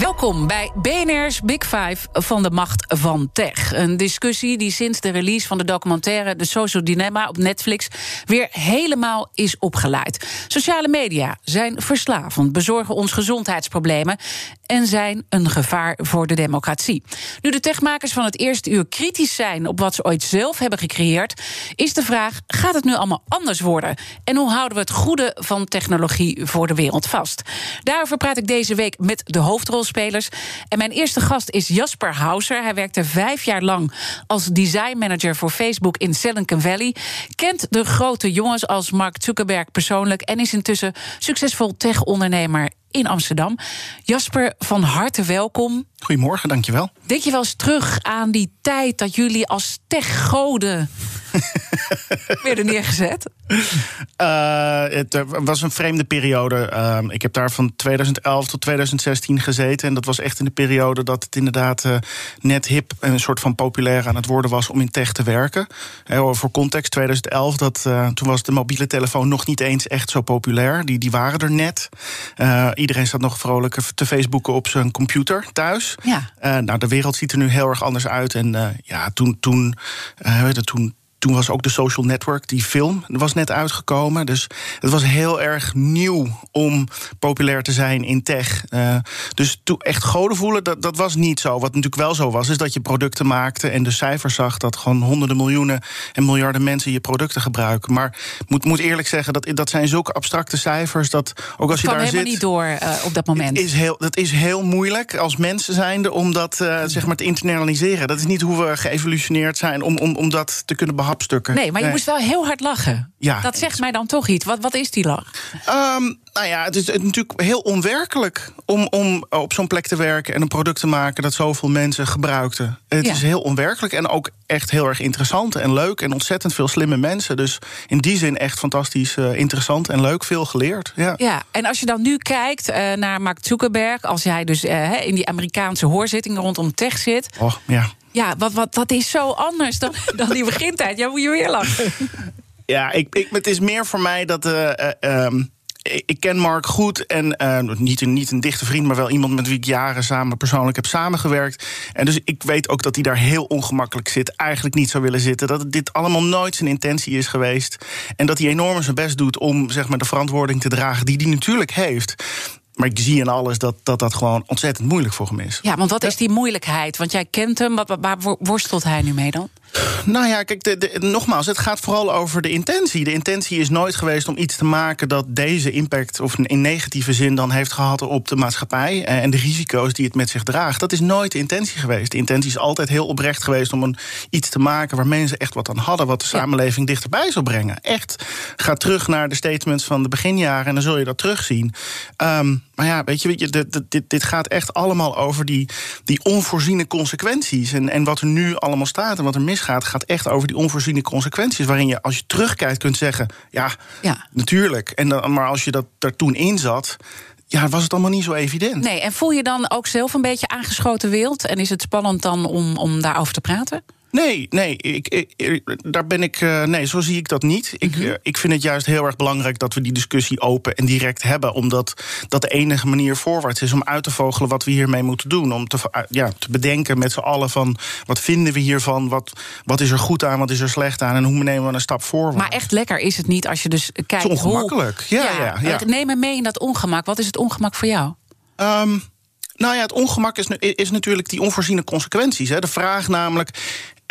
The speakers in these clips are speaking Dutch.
Welkom bij BNR's Big Five van de macht van tech. Een discussie die sinds de release van de documentaire The Social Dilemma op Netflix weer helemaal is opgeleid. Sociale media zijn verslavend, bezorgen ons gezondheidsproblemen en zijn een gevaar voor de democratie. Nu de techmakers van het eerste uur kritisch zijn op wat ze ooit zelf hebben gecreëerd, is de vraag: gaat het nu allemaal anders worden? En hoe houden we het goede van technologie voor de wereld vast? Daarover praat ik deze week met de hoofdrolspelers. En mijn eerste gast is Jasper Hauser. Hij werkte vijf jaar lang als designmanager voor Facebook in Silicon Valley. Kent de grote jongens als Mark Zuckerberg persoonlijk en is intussen succesvol tech-ondernemer in Amsterdam. Jasper, van harte welkom. Goedemorgen, dankjewel. Denk je wel eens terug aan die tijd dat jullie als techgoden werden neergezet? Uh, het was een vreemde periode. Uh, ik heb daar van 2011 tot 2016 gezeten. En dat was echt in de periode dat het inderdaad uh, net hip en een soort van populair aan het worden was om in tech te werken. voor context, 2011, dat, toen was de mobiele telefoon nog niet eens echt zo populair. Die, die waren er net. iedereen zat nog vrolijk te Facebooken op zijn computer thuis. Ja. nou, de wereld ziet er nu heel erg anders uit. En ja, toen, toen, toen toen was ook de Social Network, die film, was net uitgekomen. Dus het was heel erg nieuw om populair te zijn in tech. Uh, dus to, echt goden voelen, dat, dat was niet zo. Wat natuurlijk wel zo was, is dat je producten maakte en de cijfers zag dat gewoon honderden miljoenen en miljarden mensen je producten gebruiken. Maar ik moet, moet eerlijk zeggen, dat, dat zijn zulke abstracte cijfers dat ook als je daar zit. helemaal niet door uh, op dat moment. Is heel, dat is heel moeilijk als mensen zijnde om dat uh, zeg maar te internaliseren. Dat is niet hoe we geëvolutioneerd zijn om, om, om dat te kunnen behandelen hapstukken. Nee, maar je moest wel heel hard lachen. Ja, dat zegt mij dan toch iets. Wat, wat is die lach? Um, nou ja, het is natuurlijk heel onwerkelijk om, om op zo'n plek te werken en een product te maken dat zoveel mensen gebruikten. Het Ja. is heel onwerkelijk en ook echt heel erg interessant en leuk en ontzettend veel slimme mensen. Dus in die zin echt fantastisch eh, interessant en leuk, veel geleerd. Ja. Ja, en als je dan nu kijkt eh, naar Mark Zuckerberg, als hij dus eh, in die Amerikaanse hoorzittingen rondom tech zit. Oh, ja. Ja, wat, wat, dat is zo anders dan, dan die begintijd. Ja, moet je weer lachen. Ja, ik, ik, het is meer voor mij dat. eh, eh, ehm, ik ken Mark goed en eh, niet, een, niet een dichte vriend, maar wel iemand met wie ik jaren samen persoonlijk heb samengewerkt. En dus ik weet ook dat hij daar heel ongemakkelijk zit, eigenlijk niet zou willen zitten. Dat dit allemaal nooit zijn intentie is geweest. En dat hij enorm zijn best doet om zeg maar, de verantwoording te dragen die hij natuurlijk heeft. Maar ik zie in alles dat, dat dat gewoon ontzettend moeilijk voor hem is. Ja, want wat is die moeilijkheid? Want jij kent hem, wat, waar worstelt hij nu mee dan? Nou ja, kijk, de, de, nogmaals, het gaat vooral over de intentie. De intentie is nooit geweest om iets te maken dat deze impact, of in negatieve zin dan heeft gehad op de maatschappij eh, en de risico's die het met zich draagt. Dat is nooit de intentie geweest. De intentie is altijd heel oprecht geweest om een, iets te maken waar mensen echt wat aan hadden, wat de samenleving dichterbij zou brengen. Echt. Ga terug naar de statements van de beginjaren en dan zul je dat terugzien. Um, maar ja, weet je, weet je dit, dit, dit gaat echt allemaal over die, die onvoorziene consequenties. En, en wat er nu allemaal staat en wat er misgaat, gaat echt over die onvoorziene consequenties. Waarin je, als je terugkijkt, kunt zeggen: ja, Ja. natuurlijk. En dan, maar als je dat er toen in zat. Ja, was het allemaal niet zo evident. Nee, en voel je dan ook zelf een beetje aangeschoten wild? En is het spannend dan om, om daarover te praten? Nee, nee, ik, ik, daar ben ik. Uh, nee, zo zie ik dat niet. Ik, uh, ik vind het juist heel erg belangrijk dat we die discussie open en direct hebben. Omdat dat de enige manier voorwaarts is om uit te vogelen wat we hiermee moeten doen. Om te, uh, ja, te bedenken met z'n allen van wat vinden we hiervan? Wat, wat is er goed aan, wat is er slecht aan? En hoe nemen we een stap voorwaarts? Maar echt lekker is het niet als je dus kijkt. Het is ongemakkelijk. Hoe, ja, ja, ja, Neem me mee in dat ongemak. Wat is het ongemak voor jou? Um, nou ja, het ongemak is, is natuurlijk die onvoorziene consequenties. Hè. De vraag namelijk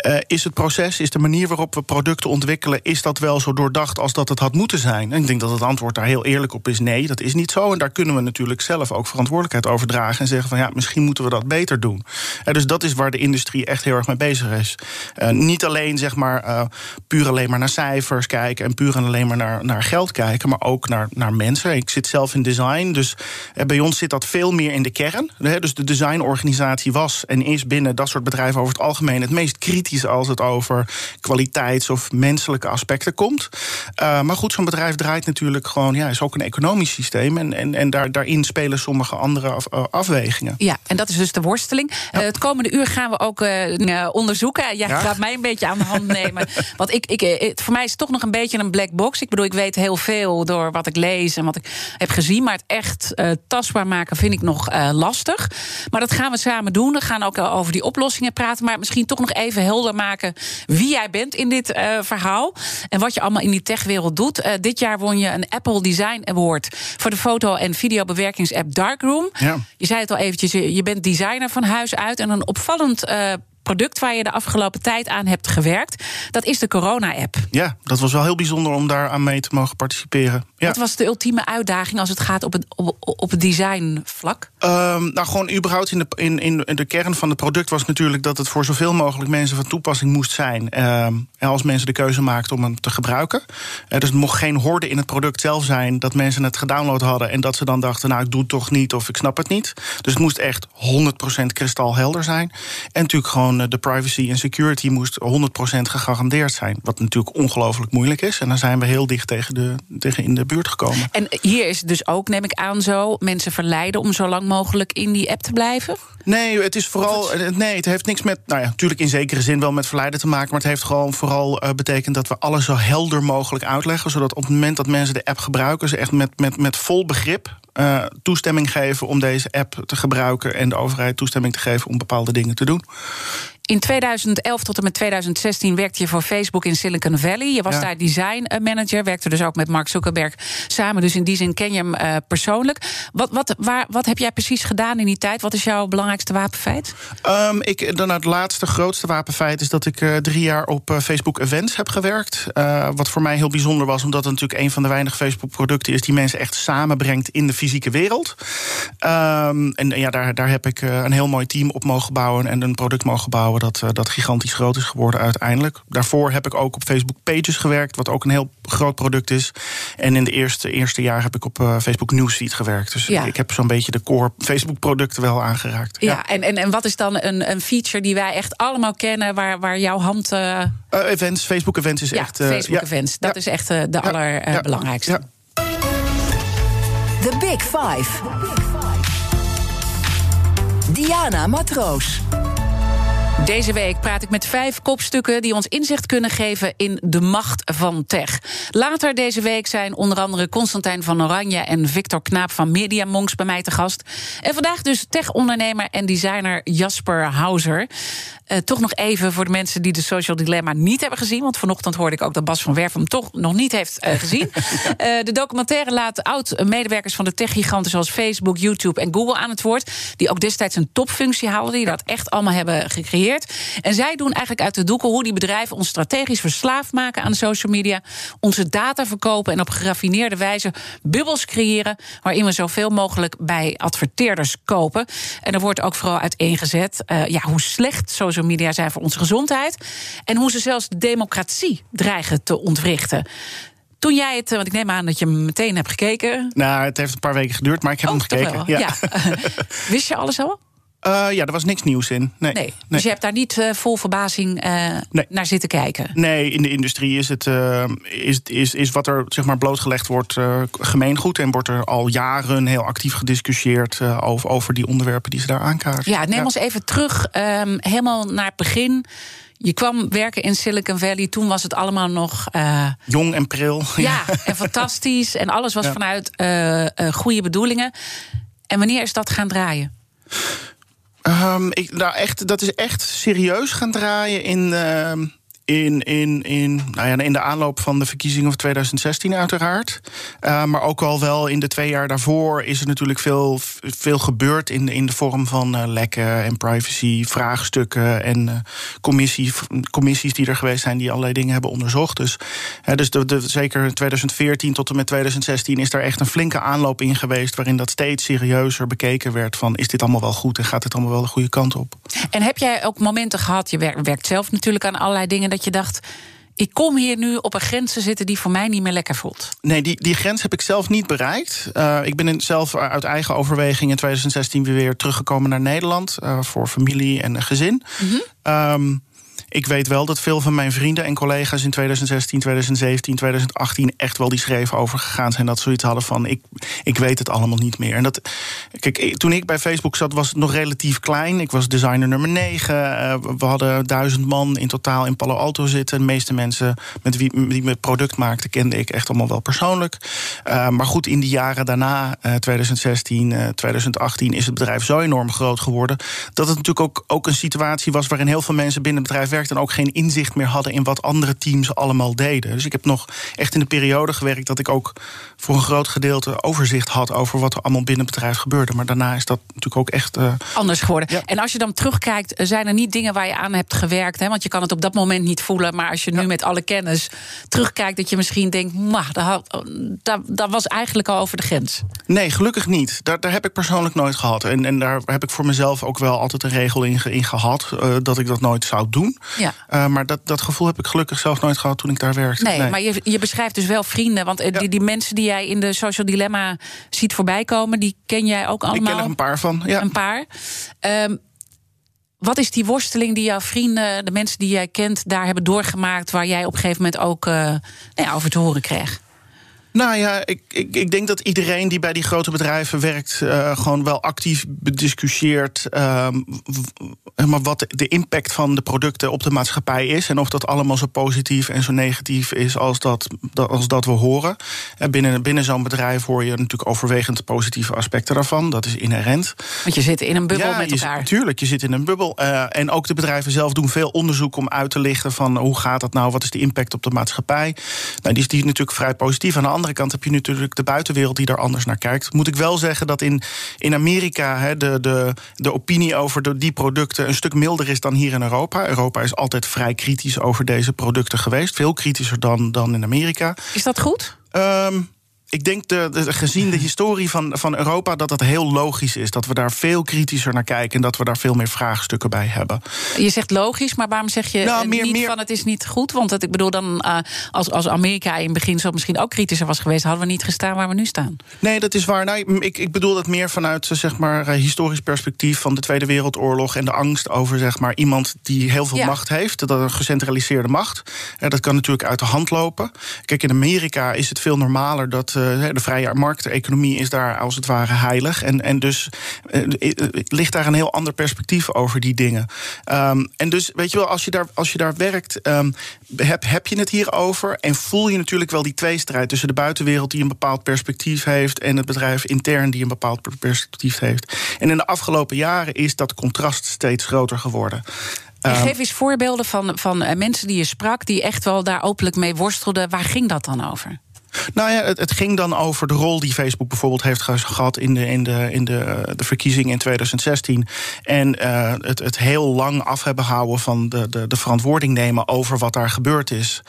Uh, is het proces, is de manier waarop we producten ontwikkelen, is dat wel zo doordacht als dat het had moeten zijn? En ik denk dat het antwoord daar heel eerlijk op is: nee, dat is niet zo. En daar kunnen we natuurlijk zelf ook verantwoordelijkheid over dragen en zeggen van ja, misschien moeten we dat beter doen. Uh, dus dat is waar de industrie echt heel erg mee bezig is. Uh, niet alleen zeg maar puur alleen maar naar cijfers kijken en puur en alleen maar naar, naar geld kijken, maar ook naar, naar mensen. Ik zit zelf in design, dus bij ons zit dat veel meer in de kern. Dus de designorganisatie was en is binnen dat soort bedrijven over het algemeen het meest kritisch als het over kwaliteits- of menselijke aspecten komt. Uh, maar goed, zo'n bedrijf draait natuurlijk gewoon, ja, is ook een economisch systeem. En, en, en daar, daarin spelen sommige andere af, uh, afwegingen. Ja, en dat is dus de worsteling. Ja. Uh, het komende uur gaan we ook onderzoeken. Jij ja. gaat mij een beetje aan de hand nemen. Want ik, ik, voor mij is het toch nog een beetje een black box. Ik bedoel, ik weet heel veel door wat ik lees en wat ik heb gezien. Maar het echt tastbaar maken vind ik nog lastig. Maar dat gaan we samen doen. We gaan ook over die oplossingen praten. Maar misschien toch nog even helder maken wie jij bent in dit uh, verhaal. En wat je allemaal in die techwereld doet. Uh, dit jaar won je een Apple Design Award voor de foto- en videobewerkingsapp Darkroom. Ja. Je zei het al eventjes, je bent designer van huis uit. En een opvallend uh, product waar je de afgelopen tijd aan hebt gewerkt. Dat is de corona-app. Ja, dat was wel heel bijzonder om daar aan mee te mogen participeren. Ja. Wat was de ultieme uitdaging als het gaat op het, op, op het designvlak? Um, nou, gewoon überhaupt in de, in, in de kern van het product was natuurlijk dat het voor zoveel mogelijk mensen van toepassing moest zijn. Um, als mensen de keuze maakten om hem te gebruiken. Uh, dus het mocht geen horde in het product zelf zijn dat mensen het gedownload hadden en dat ze dan dachten, nou, ik doe het toch niet of ik snap het niet. Dus het moest echt 100% kristalhelder zijn. En natuurlijk gewoon de privacy en security moest 100% gegarandeerd zijn. Wat natuurlijk ongelooflijk moeilijk is. En dan zijn we heel dicht tegen, de, tegen in de buurt gekomen. En hier is het dus ook, neem ik aan, zo mensen verleiden om zo lang mogelijk in die app te blijven? Nee, het is vooral. Nee, het heeft niks met. Nou ja, natuurlijk in zekere zin wel met verleiden te maken. Maar het heeft gewoon vooral uh, betekend dat we alles zo helder mogelijk uitleggen. Zodat op het moment dat mensen de app gebruiken, ze echt met, met, met vol begrip uh, toestemming geven om deze app te gebruiken. En de overheid toestemming te geven om bepaalde dingen te doen. In 2011 tot en met 2016 werkte je voor Facebook in Silicon Valley. Je was ja. daar design manager, werkte dus ook met Mark Zuckerberg samen. Dus in die zin ken je hem uh, persoonlijk. Wat, wat, waar, wat heb jij precies gedaan in die tijd? Wat is jouw belangrijkste wapenfeit? Um, ik, dan het laatste grootste wapenfeit is dat ik uh, drie jaar op uh, Facebook Events heb gewerkt. Wat voor mij heel bijzonder was, omdat het natuurlijk een van de weinige Facebook-producten is die mensen echt samenbrengt in de fysieke wereld. Um, en ja, daar, daar heb ik een heel mooi team op mogen bouwen en een product mogen bouwen dat, dat gigantisch groot is geworden uiteindelijk. Daarvoor heb ik ook op Facebook Pages gewerkt, wat ook een heel groot product is. En in de eerste, eerste jaar heb ik op uh, Facebook Newsfeed gewerkt. Dus ja. ik heb zo'n beetje de core Facebook-producten wel aangeraakt. Ja, ja, En, en, en wat is dan een, een feature die wij echt allemaal kennen, waar, waar jouw hand. Uh... Uh, events, Facebook Events is ja, echt. Facebook Events, dat is echt de allerbelangrijkste. The Big Five. Diana Matroos. Deze week praat ik met vijf kopstukken die ons inzicht kunnen geven in de macht van tech. Later deze week zijn onder andere Constantijn van Oranje en Victor Knaap van Media Monks bij mij te gast. En vandaag dus tech-ondernemer en designer Jasper Hauser. Uh, toch nog even voor de mensen die de Social Dilemma niet hebben gezien. Want vanochtend hoorde ik ook dat Bas van Werf hem toch nog niet heeft uh, gezien. uh, de documentaire laat oud-medewerkers van de techgiganten zoals Facebook, YouTube en Google aan het woord. Die ook destijds een topfunctie haalden. Die dat echt allemaal hebben gecreëerd. En zij doen eigenlijk uit de doeken hoe die bedrijven ons strategisch verslaafd maken aan de social media. Onze data verkopen en op geraffineerde wijze bubbels creëren. Waarin we zoveel mogelijk bij adverteerders kopen. En er wordt ook vooral uiteengezet ja, hoe slecht social media zijn voor onze gezondheid. En hoe ze zelfs de democratie dreigen te ontwrichten. Toen jij het, want ik neem aan dat je meteen hebt gekeken. Nou, het heeft een paar weken geduurd, maar ik heb oh, hem gekeken. Ja. ja. Wist je alles al? Uh, ja, er was niks nieuws in. Nee. nee. Dus je hebt daar niet uh, vol verbazing uh, nee. naar zitten kijken? Nee, in de industrie is, het, is, is, is wat er zeg maar, blootgelegd wordt gemeengoed. En wordt er al jaren heel actief gediscussieerd over, over die onderwerpen die ze daar aankaarten. Ja, neem ja. ons even terug, um, helemaal naar het begin. Je kwam werken in Silicon Valley. Toen was het allemaal nog. Uh, Jong en pril. Ja, en fantastisch. En alles was ja. vanuit uh, uh, goede bedoelingen. En wanneer is dat gaan draaien? Um, ik, nou echt, dat is echt serieus gaan draaien in, uh, in, in, in, nou ja, in de aanloop van de verkiezingen van 2016 uiteraard. Uh, maar ook al wel in de twee jaar daarvoor is er natuurlijk veel, veel gebeurd in, in de vorm van uh, lekken en privacy, vraagstukken en uh, commissie, commissies die er geweest zijn die allerlei dingen hebben onderzocht. Dus, dus de, de, zeker 2014 tot en met 2016 is daar echt een flinke aanloop in geweest waarin dat steeds serieuzer bekeken werd van is dit allemaal wel goed en gaat dit allemaal wel de goede kant op. En heb jij ook momenten gehad, je werkt zelf natuurlijk aan allerlei dingen je dacht. Ik kom hier nu op een grens te zitten die voor mij niet meer lekker voelt. Nee, die, die grens heb ik zelf niet bereikt. Uh, ik ben zelf uit eigen overweging in 2016 weer teruggekomen naar Nederland. Uh, voor familie en gezin. Mm -hmm. um, ik weet wel dat veel van mijn vrienden en collega's in 2016, 2017, 2018 echt wel die schreven over gegaan zijn. Dat zoiets hadden van: ik, ik weet het allemaal niet meer. En dat, kijk, toen ik bij Facebook zat, was het nog relatief klein. Ik was designer nummer 9. Uh, we hadden duizend man in totaal in Palo Alto zitten. De meeste mensen met wie, die mijn product maakten, kende ik echt allemaal wel persoonlijk. Uh, maar goed, in die jaren daarna, uh, 2016, 2018, is het bedrijf zo enorm groot geworden. dat het natuurlijk ook, ook een situatie was waarin heel veel mensen binnen het bedrijf en ook geen inzicht meer hadden in wat andere teams allemaal deden. Dus ik heb nog echt in de periode gewerkt dat ik ook voor een groot gedeelte overzicht had over wat er allemaal binnen het bedrijf gebeurde. Maar daarna is dat natuurlijk ook echt. Uh... Anders geworden. Ja. En als je dan terugkijkt, zijn er niet dingen waar je aan hebt gewerkt? Hè? Want je kan het op dat moment niet voelen. Maar als je nu ja. met alle kennis terugkijkt, dat je misschien denkt: dat, dat, dat was eigenlijk al over de grens. Nee, gelukkig niet. Daar, daar heb ik persoonlijk nooit gehad. En, en daar heb ik voor mezelf ook wel altijd een regel in, in gehad. Uh, dat ik dat nooit zou doen. Ja. Uh, maar dat, dat gevoel heb ik gelukkig zelf nooit gehad toen ik daar werkte. Nee, nee. maar je, je beschrijft dus wel vrienden. Want ja. die, die mensen die jij in de Social Dilemma ziet voorbij komen, die ken jij ook allemaal? Ik ken er een paar van, ja. Een paar. Um, wat is die worsteling die jouw vrienden, de mensen die jij kent, daar hebben doorgemaakt, waar jij op een gegeven moment ook uh, nou ja, over te horen kreeg? Nou ja, ik, ik, ik, denk dat iedereen die bij die grote bedrijven werkt, uh, gewoon wel actief bediscussieert uh, maar wat de impact van de producten op de maatschappij is. En of dat allemaal zo positief en zo negatief is als dat, als dat we horen. En binnen, binnen zo'n bedrijf hoor je natuurlijk overwegend positieve aspecten daarvan. Dat is inherent. Want je zit in een bubbel ja, met elkaar. Tuurlijk, je zit in een bubbel. Uh, en ook de bedrijven zelf doen veel onderzoek om uit te lichten van hoe gaat dat nou, wat is de impact op de maatschappij. Nou, die is die natuurlijk vrij positief. Aan de andere kant heb je natuurlijk de buitenwereld die daar anders naar kijkt. Moet ik wel zeggen dat in, in Amerika de, de, de opinie over de, die producten een stuk milder is dan hier in Europa. Europa is altijd vrij kritisch over deze producten geweest. Veel kritischer dan, dan in Amerika. Is dat goed? Um, ik denk, de, de, gezien de historie van, van Europa, dat het heel logisch is. Dat we daar veel kritischer naar kijken en dat we daar veel meer vraagstukken bij hebben. Je zegt logisch, maar waarom zeg je nou, meer, niet meer... van het is niet goed? Want ik bedoel, dan, uh, als, als Amerika in het begin zo misschien ook kritischer was geweest, hadden we niet gestaan waar we nu staan. Nee, dat is waar. Nou, ik, ik bedoel het meer vanuit zeg maar, historisch perspectief van de Tweede Wereldoorlog en de angst over zeg maar, iemand die heel veel ja. macht heeft. Dat een gecentraliseerde macht. Dat kan natuurlijk uit de hand lopen. Kijk, in Amerika is het veel normaler dat de vrije markteconomie is daar als het ware heilig. En, en dus uh, ligt daar een heel ander perspectief over die dingen. Um, en dus, weet je wel, als je daar, als je daar werkt, um, heb, heb je het hierover. En voel je natuurlijk wel die tweestrijd tussen de buitenwereld die een bepaald perspectief heeft. en het bedrijf intern die een bepaald perspectief heeft. En in de afgelopen jaren is dat contrast steeds groter geworden. En geef eens voorbeelden van, van mensen die je sprak, die echt wel daar openlijk mee worstelden. Waar ging dat dan over? Nou ja, het, het, ging dan over de rol die Facebook bijvoorbeeld heeft gehad in de, in de, in de, de verkiezingen in 2016. En uh, het, het heel lang af hebben houden van de, de, de verantwoording nemen over wat daar gebeurd is.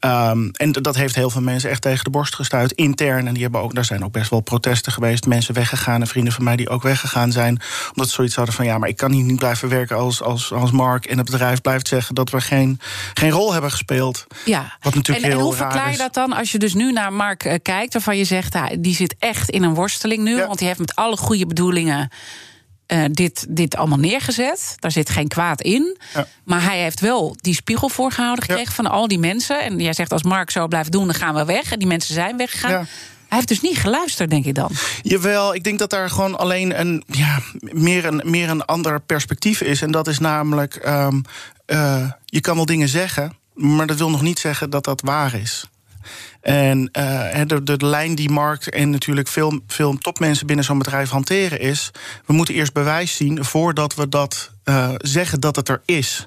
Um, en dat heeft heel veel mensen echt tegen de borst gestuurd, intern. En die hebben ook, daar zijn ook best wel protesten geweest. Mensen weggegaan en vrienden van mij die ook weggegaan zijn. Omdat ze zoiets hadden van ja, maar ik kan hier niet blijven werken als, als, als Mark. En het bedrijf blijft zeggen dat we geen, geen rol hebben gespeeld. Ja, wat natuurlijk en, heel en hoe verklaar je dat dan als je dus nu naar Mark uh, kijkt, waarvan je zegt, ah, die zit echt in een worsteling nu, ja. want die heeft met alle goede bedoelingen uh, dit, dit allemaal neergezet. Daar zit geen kwaad in. Ja. Maar hij heeft wel die spiegel voorgehouden gekregen ja. van al die mensen. En jij zegt, als Mark zo blijft doen, dan gaan we weg. En die mensen zijn weggegaan. Hij heeft dus niet geluisterd, denk ik dan. Jawel, ik denk dat daar gewoon alleen een, ja, meer, een, meer een ander perspectief is. En dat is namelijk, um, uh, je kan wel dingen zeggen... maar dat wil nog niet zeggen dat dat waar is. En de, de, de, lijn die Mark en natuurlijk veel, veel topmensen binnen zo'n bedrijf hanteren is... we moeten eerst bewijs zien voordat we dat uh, zeggen dat het er is.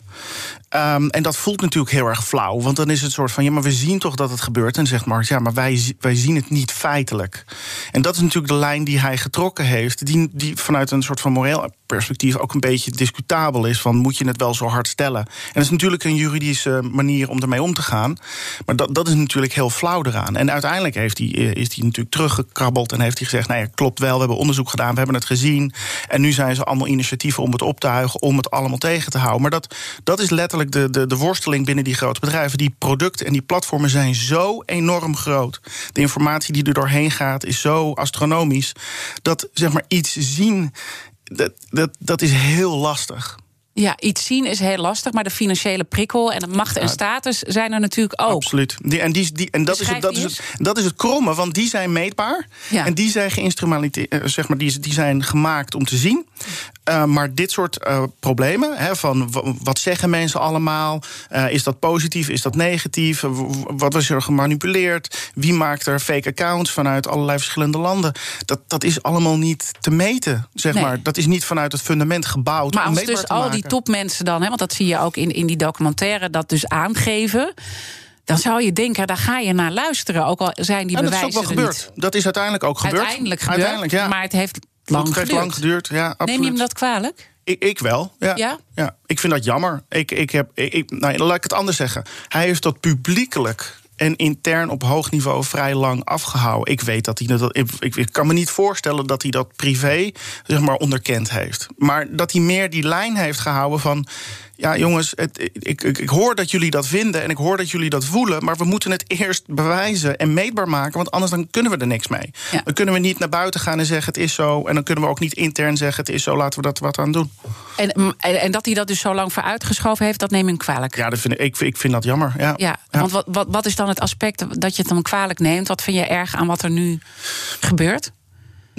Um, en dat voelt natuurlijk heel erg flauw. Want dan is het soort van: ja, maar we zien toch dat het gebeurt. En zegt Mark, ja, maar wij, wij zien het niet feitelijk. En dat is natuurlijk de lijn die hij getrokken heeft. Die, die vanuit een soort van moreel perspectief ook een beetje discutabel is. Van moet je het wel zo hard stellen? En dat is natuurlijk een juridische manier om ermee om te gaan. Maar dat, dat is natuurlijk heel flauw eraan. En uiteindelijk heeft hij, eh, is hij natuurlijk teruggekrabbeld en heeft hij gezegd: nou ja, klopt wel, we hebben onderzoek gedaan, we hebben het gezien. En nu zijn ze allemaal initiatieven om het op te huigen, om het allemaal tegen te houden. Maar dat, dat is letterlijk de, de, de worsteling binnen die grote bedrijven. Die producten en die platformen zijn zo enorm groot. De informatie die er doorheen gaat is zo astronomisch. Dat zeg maar iets zien, dat, dat, dat is heel lastig. Ja, iets zien is heel lastig, maar de financiële prikkel en de macht en status zijn er natuurlijk ook. Absoluut. Die, en die, die, en dat, is het, dat, is het, dat is het kromme, want die zijn meetbaar. Ja. En die zijn eh, zeg maar, die, die zijn gemaakt om te zien. Uh, maar dit soort uh, problemen, hè, van wat zeggen mensen allemaal? Uh, is dat positief, is dat negatief? Wat was er gemanipuleerd? Wie maakt er fake accounts vanuit allerlei verschillende landen? Dat, dat is allemaal niet te meten, zeg nee. maar. Dat is niet vanuit het fundament gebouwd. Maar als dus al die topmensen dan, hè, want dat zie je ook in, in die documentaire, dat dus aangeven dan zou je denken, daar ga je naar luisteren. Ook al zijn die bewijzen dat is ook wel gebeurd. Niet. Dat is uiteindelijk ook gebeurd. Uiteindelijk gebeurd, uiteindelijk, ja. maar het heeft lang het geduurd. lang geduurd. Ja, absoluut. Neem je hem dat kwalijk? Ik, ik wel, ja. ja. ja. Ik vind dat jammer. Ik, ik heb, ik, nou, laat ik het anders zeggen. Hij heeft dat publiekelijk en intern op hoog niveau vrij lang afgehouden. Ik weet dat hij dat. Ik, ik, kan me niet voorstellen dat hij dat privé zeg maar onderkend heeft. Maar dat hij meer die lijn heeft gehouden van ja, jongens, het, ik, ik, ik, hoor dat jullie dat vinden en ik hoor dat jullie dat voelen, maar we moeten het eerst bewijzen en meetbaar maken, want anders dan kunnen we er niks mee. Dan kunnen we niet naar buiten gaan en zeggen het is zo, en dan kunnen we ook niet intern zeggen het is zo, laten we dat wat aan doen. En, en, en dat hij dat dus zo lang voor uitgeschoven heeft, dat neem ik kwalijk. Ja, dat vind ik, ik, ik vind dat jammer. Ja. Ja, want wat, wat, wat is dan het aspect dat je het dan kwalijk neemt? Wat vind je erg aan wat er nu gebeurt?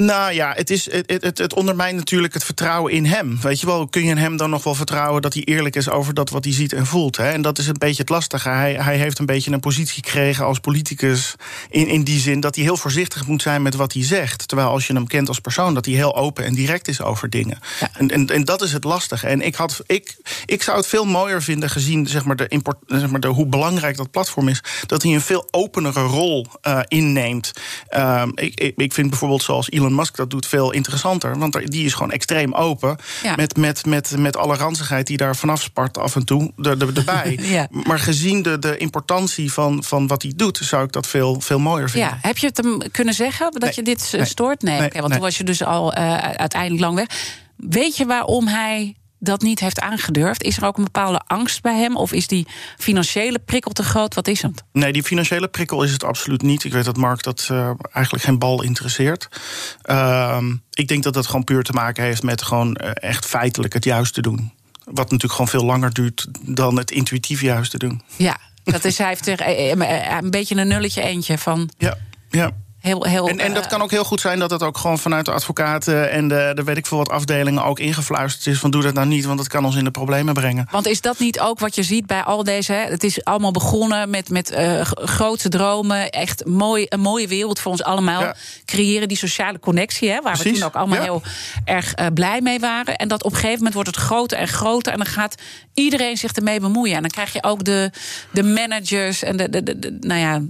Nou ja, het, is, het, het, het, ondermijnt natuurlijk het vertrouwen in hem. Weet je wel, kun je hem dan nog wel vertrouwen dat hij eerlijk is over dat wat hij ziet en voelt? Hè? En dat is een beetje het lastige. Hij, hij heeft een beetje een positie gekregen als politicus. In, in die zin dat hij heel voorzichtig moet zijn met wat hij zegt. Terwijl als je hem kent als persoon, dat hij heel open en direct is over dingen. Ja. En, en, en dat is het lastige. En ik, had, ik, ik zou het veel mooier vinden, gezien zeg maar, de import, zeg maar, de, hoe belangrijk dat platform is, dat hij een veel openere rol uh, inneemt. Uh, ik, ik, ik vind bijvoorbeeld zoals Elon Elon Musk dat doet veel interessanter. Want die is gewoon extreem open. Ja. Met, met, met, met alle ranzigheid die daar vanaf spart af en toe er, er, erbij. ja. Maar gezien de, de importantie van, van wat hij doet, zou ik dat veel, veel mooier vinden. Ja. Heb je het hem kunnen zeggen dat nee. je dit nee. stoort? Nee, nee. Okay, want toen was je dus al uh, uiteindelijk lang weg. Weet je waarom hij dat niet heeft aangedurfd? Is er ook een bepaalde angst bij hem? Of is die financiële prikkel te groot? Wat is het? Nee, die financiële prikkel is het absoluut niet. Ik weet dat Mark dat uh, eigenlijk geen bal interesseert. Uh, ik denk dat dat gewoon puur te maken heeft met gewoon uh, echt feitelijk het juiste doen. Wat natuurlijk gewoon veel langer duurt dan het intuïtief juiste doen. Ja, dat is, hij heeft er eh, een beetje een nulletje eentje van. Ja, ja. Heel, heel, en, en dat kan ook heel goed zijn dat het ook gewoon vanuit de advocaten en de, de weet ik veel wat afdelingen ook ingefluisterd is van doe dat nou niet, want dat kan ons in de problemen brengen. Want is dat niet ook wat je ziet bij al deze? Hè? Het is allemaal begonnen met, met uh, grote dromen, echt mooi, een mooie wereld voor ons allemaal. Ja. Creëren die sociale connectie, hè, waar Precies. we toen ook allemaal ja. heel erg uh, blij mee waren. En dat op een gegeven moment wordt het groter en groter en dan gaat iedereen zich ermee bemoeien. En dan krijg je ook de, de managers en de, de, de, de nou ja,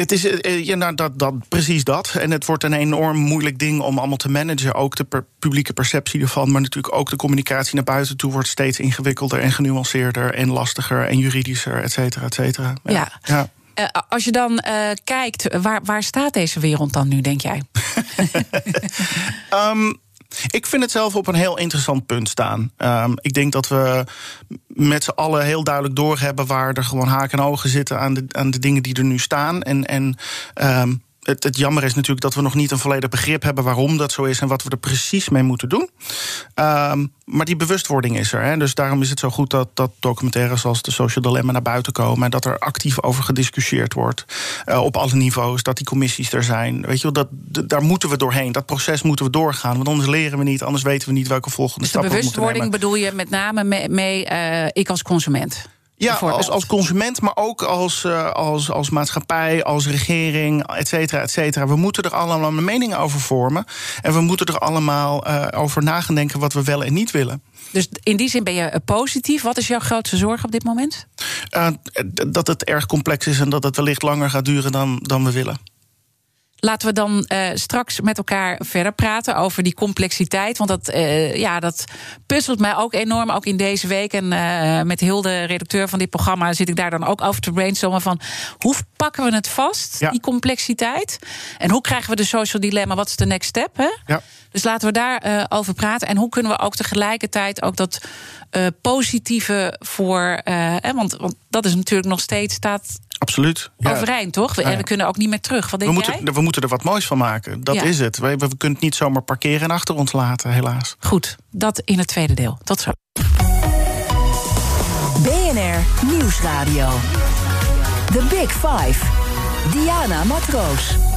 het is ja, nou, dat, dat, precies dat. En het wordt een enorm moeilijk ding om allemaal te managen. Ook de per publieke perceptie ervan. Maar natuurlijk ook de communicatie naar buiten toe wordt steeds ingewikkelder en genuanceerder en lastiger en juridischer, et cetera, et cetera. Ja. ja. ja. Uh, als je dan uh, kijkt, waar, waar staat deze wereld dan nu, denk jij? um, ik vind het zelf op een heel interessant punt staan. Um, ik denk dat we met z'n allen heel duidelijk doorhebben waar er gewoon haken en ogen zitten aan de, aan de dingen die er nu staan. En, en um, het, het jammer is natuurlijk dat we nog niet een volledig begrip hebben waarom dat zo is en wat we er precies mee moeten doen. Um, maar die bewustwording is er. Hè? Dus daarom is het zo goed dat, dat documentaires zoals de Social Dilemma naar buiten komen. En dat er actief over gediscussieerd wordt. Uh, op alle niveaus. Dat die commissies er zijn. Weet je wel, dat, daar moeten we doorheen. Dat proces moeten we doorgaan. Want anders leren we niet. Anders weten we niet welke volgende dus stappen we moeten nemen. bewustwording bedoel je met name mee, mee uh, ik als consument? Ja, als, als consument, maar ook als, uh, als, als maatschappij, als regering, et cetera, et cetera. We moeten er allemaal een mening over vormen. En we moeten er allemaal uh, over nagedenken wat we wel en niet willen. Dus in die zin ben je eh, positief. Wat is jouw grootste zorg op dit moment? Uh, dat het erg complex is en dat het wellicht langer gaat duren dan, dan we willen. Laten we dan uh, straks met elkaar verder praten over die complexiteit. Want dat, uh, ja, dat puzzelt mij ook enorm, ook in deze week. En uh, met Hilde, redacteur van dit programma, zit ik daar dan ook over te brainstormen van hoe pakken we het vast, ja. die complexiteit? En hoe krijgen we de social dilemma? Wat is de next step? Hè? Ja. Dus laten we daar over praten. En hoe kunnen we ook tegelijkertijd ook dat positieve voor. want, want dat is natuurlijk nog steeds staat Absoluut. Ja. Overeind, toch? We, ja. we kunnen ook niet meer terug. Wat denk we, moeten, jij? we moeten er wat moois van maken. Dat ja. is het. We, we kunnen het niet zomaar parkeren en achter ons laten, helaas. Goed, dat in het tweede deel. Tot zo. BNR Nieuwsradio. The Big Five. Diana Matroos.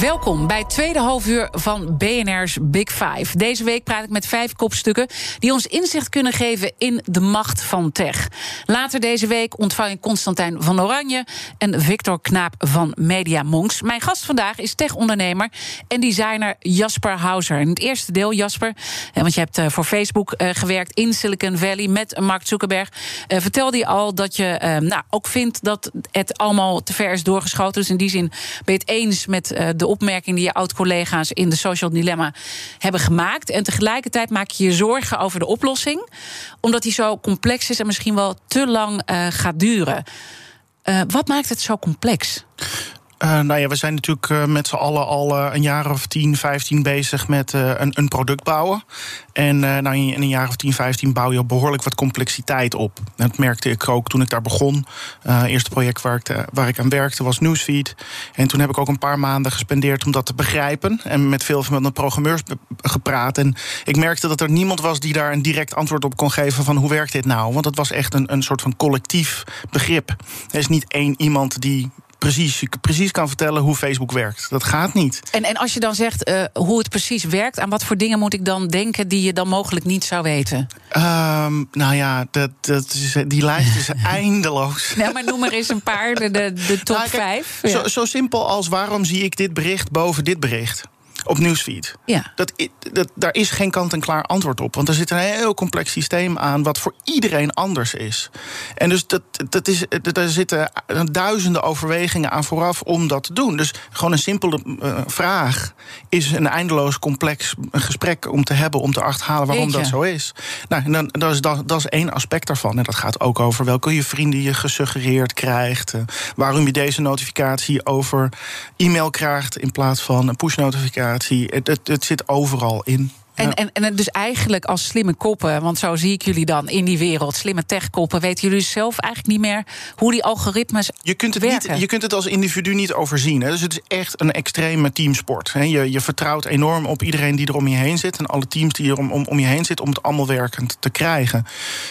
Welkom bij het tweede halfuur van BNR's Big Five. Deze week praat ik met vijf kopstukken die ons inzicht kunnen geven in de macht van tech. Later deze week ontvang ik Constantijn van Oranje en Victor Knaap van Media Monks. Mijn gast vandaag is techondernemer en designer Jasper Hauser. In het eerste deel, Jasper, want je hebt voor Facebook gewerkt in Silicon Valley met Mark Zuckerberg. Vertelde je al dat je nou, ook vindt dat het allemaal te ver is doorgeschoten. Dus in die zin ben je het eens met de de opmerking die je oud-collega's in de Social Dilemma hebben gemaakt. En tegelijkertijd maak je je zorgen over de oplossing, omdat die zo complex is en misschien wel te lang uh, gaat duren. Uh, wat maakt het zo complex? Uh, nou ja, we zijn natuurlijk uh, met z'n allen al uh, een jaar of 10, 15 bezig met een, een, product bouwen. En nou, in een jaar of 10, 15 bouw je behoorlijk wat complexiteit op. Dat merkte ik ook toen ik daar begon. Het eerste project waar ik, waar ik aan werkte was Newsfeed. En toen heb ik ook een paar maanden gespendeerd om dat te begrijpen. En met veel van de programmeurs gepraat. En ik merkte dat er niemand was die daar een direct antwoord op kon geven van hoe werkt dit nou? Want het was echt een, een soort van collectief begrip. Er is niet één iemand die precies, precies kan vertellen hoe Facebook werkt. Dat gaat niet. En, en als je dan zegt uh, hoe het precies werkt, aan wat voor dingen moet ik dan denken die je dan mogelijk niet zou weten? Um, nou ja, dat, dat is, die lijst is eindeloos. Nou, maar noem er eens een paar, de, de, de top nou, kijk, vijf. Ja. Zo, zo simpel als waarom zie ik dit bericht boven dit bericht? Op Newsfeed. Ja. Dat, dat, daar is geen kant-en-klaar antwoord op. Want er zit een heel complex systeem aan... wat voor iedereen anders is. En dus dat, dat is, daar zitten duizenden overwegingen aan vooraf om dat te doen. Dus gewoon een simpele uh, vraag is een eindeloos complex gesprek om te hebben... om te achterhalen waarom dat zo is. Nou, en dan, dat, is dat, dat is één aspect daarvan. En dat gaat ook over welke je vrienden je gesuggereerd krijgt... Uh, waarom je deze notificatie over e-mail krijgt... in plaats van een push-notificatie. Het, het, zit overal in. En, ja. en, en dus eigenlijk als slimme koppen, want zo zie ik jullie dan in die wereld, slimme techkoppen, weten jullie zelf eigenlijk niet meer hoe die algoritmes je kunt het werken. Niet, je kunt het als individu niet overzien. Hè. Dus het is echt een extreme teamsport. Hè. Je, je vertrouwt enorm op iedereen die er om je heen zit en alle teams die er om, om, om je heen zitten om het allemaal werkend te krijgen.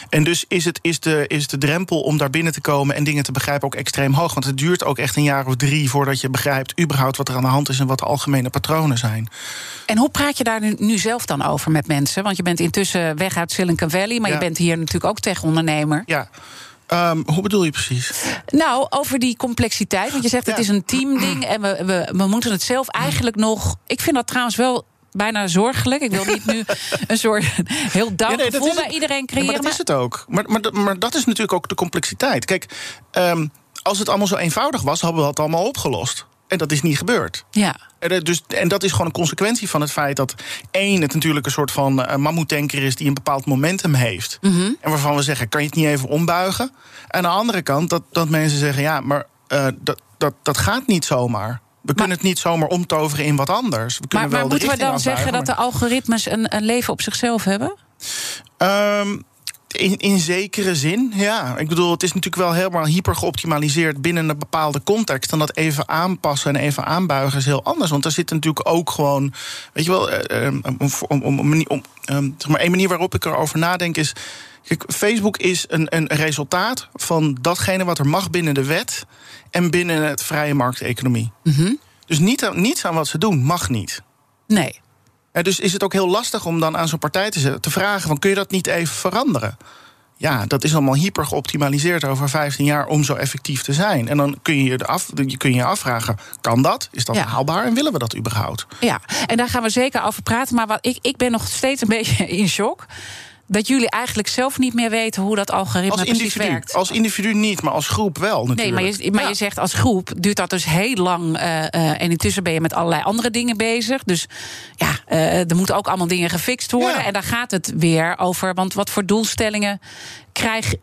En dus is, het, is, de, is de drempel om daar binnen te komen en dingen te begrijpen ook extreem hoog. Want het duurt ook echt een jaar of drie voordat je begrijpt überhaupt wat er aan de hand is en wat de algemene patronen zijn. En hoe praat je daar nu, nu zelf dan over met mensen? Want je bent intussen weg uit Silicon Valley, maar Ja. je bent hier natuurlijk ook tech-ondernemer. Ja. Ehm, hoe bedoel je precies? Nou, over die complexiteit. Want je zegt het is een teamding en we, we, we moeten het zelf eigenlijk nog. Ik vind dat trouwens wel bijna zorgelijk. Ik wil niet nu een soort heel down Ja, nee, gevoel bij iedereen Ja, creëren. maar dat is het ook. Maar, maar, maar dat is natuurlijk ook de complexiteit. Kijk, ehm, als het allemaal zo eenvoudig was, hadden we het allemaal opgelost. En dat is niet gebeurd. Ja. En, eh, dus, en dat is gewoon een consequentie van het feit dat één, het natuurlijk een soort van uh, mammoetanker is die een bepaald momentum heeft. Mhm. En waarvan we zeggen, kan je het niet even ombuigen? Aan de andere kant dat, dat mensen zeggen, ja, maar uh, dat, dat, dat gaat niet zomaar. We kunnen het niet zomaar omtoveren in wat anders. We Maar, kunnen maar wel moeten we dan zeggen dat de algoritmes een, een leven op zichzelf hebben? Ehm, in, in zekere zin, ja. Ik bedoel, het is natuurlijk wel helemaal hyper geoptimaliseerd binnen een bepaalde context. En dat even aanpassen en even aanbuigen is heel anders. Want er zit natuurlijk ook gewoon, weet je wel, eh, eh, om, om, om, om, ehm, zeg maar, een manier waarop ik erover nadenk is. Kijk, Facebook is een, een resultaat van datgene wat er mag binnen de wet en binnen het vrije markteconomie. Dus niet niets aan wat ze doen mag niet. Nee. Eh, Dus is het ook heel lastig om dan aan zo'n partij te, te vragen: van, kun je dat niet even veranderen? ja, dat is allemaal hyper geoptimaliseerd over 15 jaar om zo effectief te zijn. En dan kun je je, af, je, kun je afvragen: kan dat? Is dat haalbaar? En willen we dat überhaupt? Ja, en daar gaan we zeker over praten. Maar wat, ik, ik ben nog steeds een beetje in shock dat jullie eigenlijk zelf niet meer weten hoe dat algoritme als precies werkt. Als individu niet, maar als groep wel natuurlijk. Nee, maar je, maar je zegt als groep duurt dat dus heel lang. Uh, uh, en intussen ben je met allerlei andere dingen bezig. Dus ja, uh, er moeten ook allemaal dingen gefixt worden. En dan gaat het weer over. Want wat voor doelstellingen krijg,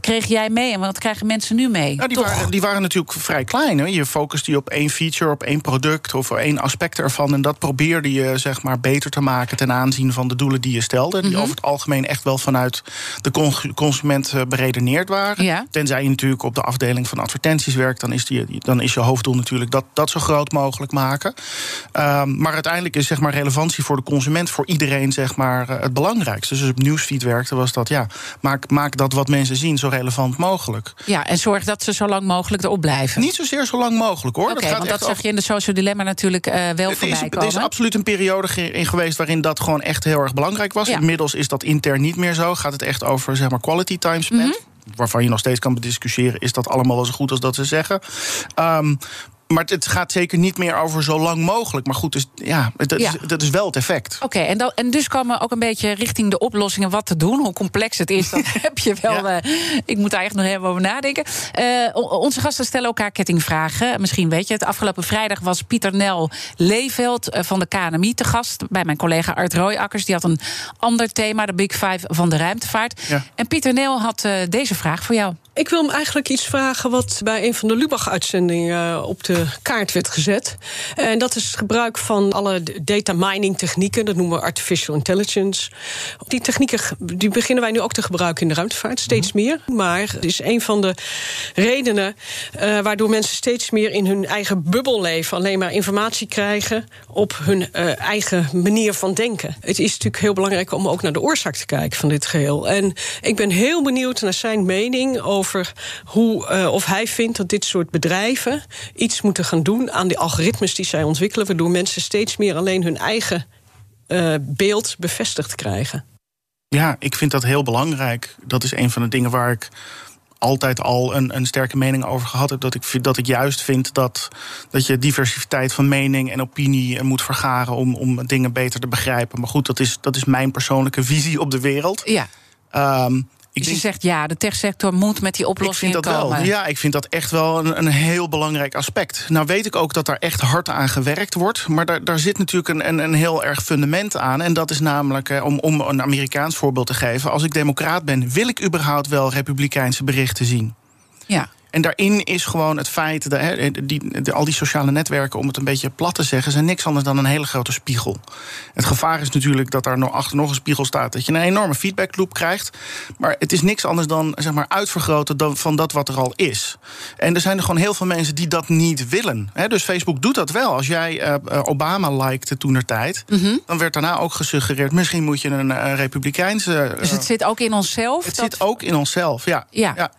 kreeg jij mee en wat krijgen mensen nu mee? Nou, die, waren, die waren natuurlijk vrij klein. Hè? Je focust je op één feature, op één product of één aspect ervan. En dat probeerde je zeg maar, beter te maken ten aanzien van de doelen die je stelde. Die mhm. over het algemeen echt wel vanuit de consument eh, beredeneerd waren. Tenzij je natuurlijk op de afdeling van advertenties werkt, dan is, die, dan is je hoofddoel natuurlijk dat, dat zo groot mogelijk maken. Um, maar uiteindelijk is zeg maar, relevantie voor de consument, voor iedereen zeg maar, eh, het belangrijkste. Dus als op nieuwsfeed werkte, was dat ja, maak, maak dat wat mensen zien zo relevant mogelijk. Ja, en zorg dat ze zo lang mogelijk erop blijven. Niet zozeer zo lang mogelijk hoor. Oké, want dat zag je in de social dilemma natuurlijk uh, wel het voorbij is, komen. Er is absoluut een periode in geweest waarin dat gewoon echt heel erg belangrijk was. Inmiddels is dat intern niet meer zo. Gaat het echt over zeg maar quality time spent. Mhm. waarvan je nog steeds kan bediscussiëren... is dat allemaal wel zo goed als dat ze zeggen. Um, maar het gaat zeker niet meer over zo lang mogelijk. Maar goed, dus, ja, dat, Is, dat is wel het effect. Oké, en, en dus komen we ook een beetje richting de oplossingen wat te doen. Hoe complex het is, dat heb je wel. Uh, ik moet daar echt nog even over nadenken. Uh, onze gasten stellen elkaar kettingvragen. Misschien weet je het. Afgelopen vrijdag was Pieter Nel Leeveld uh, van de KNMI te gast. Bij mijn collega Art Rooijakkers. Die had een ander thema, de Big Five van de ruimtevaart. Ja. En Pieter Nel had deze vraag voor jou. Ik wil hem eigenlijk iets vragen wat bij een van de Lubach-uitzendingen eh, op de kaart werd gezet. En dat is het gebruik van alle data mining technieken. Dat noemen we artificial intelligence. Die technieken die beginnen wij nu ook te gebruiken in de ruimtevaart, steeds mhm. meer. Maar het is een van de redenen uh, waardoor mensen steeds meer in hun eigen bubbel leven. Alleen maar informatie krijgen op hun uh, eigen manier van denken. Het is natuurlijk heel belangrijk om ook naar de oorzaak te kijken van dit geheel. En ik ben heel benieuwd naar zijn mening over over hoe, uh, of hij vindt dat dit soort bedrijven iets moeten gaan doen aan die algoritmes die zij ontwikkelen, waardoor mensen steeds meer alleen hun eigen uh, beeld bevestigd krijgen. Ja, ik vind dat heel belangrijk. Dat is een van de dingen waar ik altijd al een, een sterke mening over gehad heb. Dat ik, dat ik juist vind dat, dat je diversiteit van mening en opinie moet vergaren om, om dingen beter te begrijpen. Maar goed, dat is, dat is mijn persoonlijke visie op de wereld. Ja. Um, dus je zegt ja, de techsector moet met die oplossingen ik vind dat komen. Wel, ja, ik vind dat echt wel een, een, heel belangrijk aspect. Nou weet ik ook dat daar echt hard aan gewerkt wordt. Maar daar, daar zit natuurlijk een, een, een heel erg fundament aan. En dat is namelijk, eh, om, om een Amerikaans voorbeeld te geven... als ik democraat ben, wil ik überhaupt wel republikeinse berichten zien? Ja. En daarin is gewoon het feit, dat die, al die sociale netwerken, om het een beetje plat te zeggen, zijn niks anders dan een hele grote spiegel. Het gevaar is natuurlijk dat daar nog achter nog een spiegel staat, dat je een enorme feedbackloop krijgt. Maar het is niks anders dan zeg maar, uitvergroten dan, van dat wat er al is. En er zijn er gewoon heel veel mensen die dat niet willen. dus Facebook doet dat wel. Als jij uh, Obama likte toen er tijd, mhm. dan werd daarna ook gesuggereerd: misschien moet je een, een republikeinse. dus het zit ook in onszelf? Het zit ook in onszelf, ja. Ja. ja.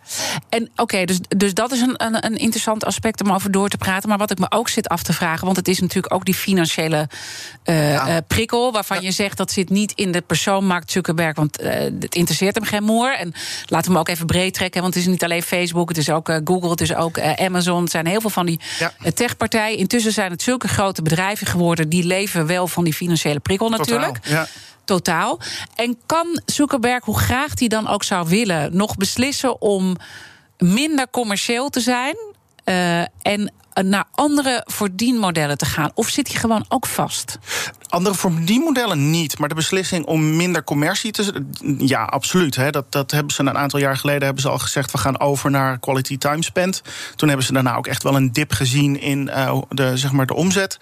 En oké, dus dus dat is een, een, een, interessant aspect om over door te praten. Maar wat ik me ook zit af te vragen, want het is natuurlijk ook die financiële uh, prikkel. waarvan je zegt dat zit niet in de persoon Mark Zuckerberg. Want uh, het interesseert hem geen moer. En laten we hem ook even breed trekken. Want het is niet alleen Facebook, het is ook Google, het is ook Amazon. Het zijn heel veel van die ja. techpartijen. Intussen zijn het zulke grote bedrijven geworden. die leven wel van die financiële prikkel natuurlijk. totaal. En kan Zuckerberg, hoe graag hij dan ook zou willen, nog beslissen om minder commercieel te zijn. Uh, en naar andere verdienmodellen te gaan? Of zit hij gewoon ook vast? Andere verdienmodellen niet, maar de beslissing om minder commercie te. Ja, absoluut. Hè. Dat, dat hebben ze een aantal jaar geleden hebben ze al gezegd: we gaan over naar quality time spent. Toen hebben ze daarna ook echt wel een dip gezien in uh, de, zeg maar de omzet.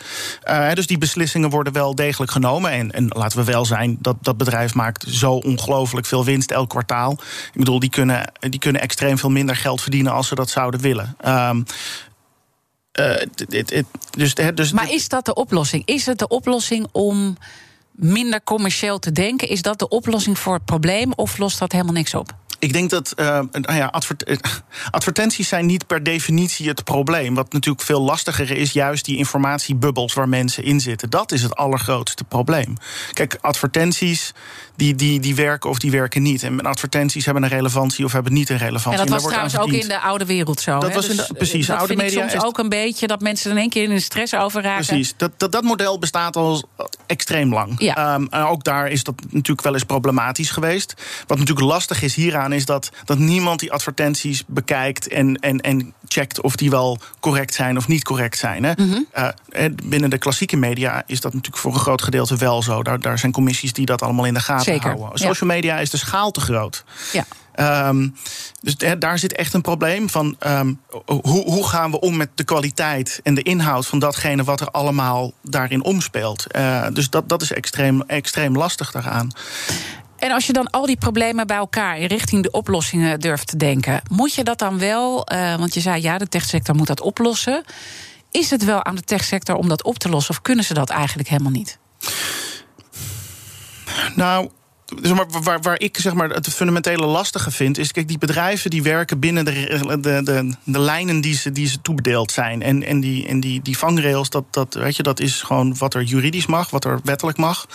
Dus die beslissingen worden wel degelijk genomen. En, en laten we wel zijn, dat, dat bedrijf maakt zo ongelooflijk veel winst elk kwartaal. Ik bedoel, die kunnen, die kunnen extreem veel minder geld verdienen als ze dat zouden willen. Um, uh, dus, dus, maar is dat de oplossing? Is het de oplossing om minder commercieel te denken? Is dat de oplossing voor het probleem of lost dat helemaal niks op? Ik denk dat uh, nou ja, advertenties zijn niet per definitie het probleem. Wat natuurlijk veel lastiger is, juist die informatiebubbels waar mensen in zitten. Dat is het allergrootste probleem. Kijk, advertenties die, die, die werken of die werken niet. En advertenties hebben een relevantie of hebben niet een relevantie. En dat was trouwens ook in de oude wereld zo. Dat was in de, dus, precies. Dat oude media ik soms ook een beetje dat mensen in één keer in een stress over raken. Precies. Dat, dat, dat model bestaat al extreem lang. Ja. Um, ook daar is dat natuurlijk wel eens problematisch geweest. Wat natuurlijk lastig is hieraan is dat, dat niemand die advertenties bekijkt en, en, en checkt of die wel correct zijn of niet correct zijn. Hè. Mhm. Uh, binnen de klassieke media is dat natuurlijk voor een groot gedeelte wel zo. Daar, daar zijn commissies die dat allemaal in de gaten Zeker, houden. Social media is de schaal te groot. Ja. Um, dus daar zit echt een probleem van um, hoe, hoe, gaan we om met de kwaliteit en de inhoud van datgene wat er allemaal daarin omspeelt. Uh, dus dat, dat is extreem, extreem lastig daaraan. En als je dan al die problemen bij elkaar in richting de oplossingen durft te denken, moet je dat dan wel, uh, want je zei ja, de techsector moet dat oplossen. Is het wel aan de techsector om dat op te lossen of kunnen ze dat eigenlijk helemaal niet? Nou, zeg maar, waar, waar ik zeg maar, het fundamentele lastige vind, is: kijk, die bedrijven die werken binnen de, de, de, de lijnen die ze, die ze toebedeeld zijn. En, en, die, en die, die vangrails, dat, dat, weet je, dat is gewoon wat er juridisch mag, wat er wettelijk mag.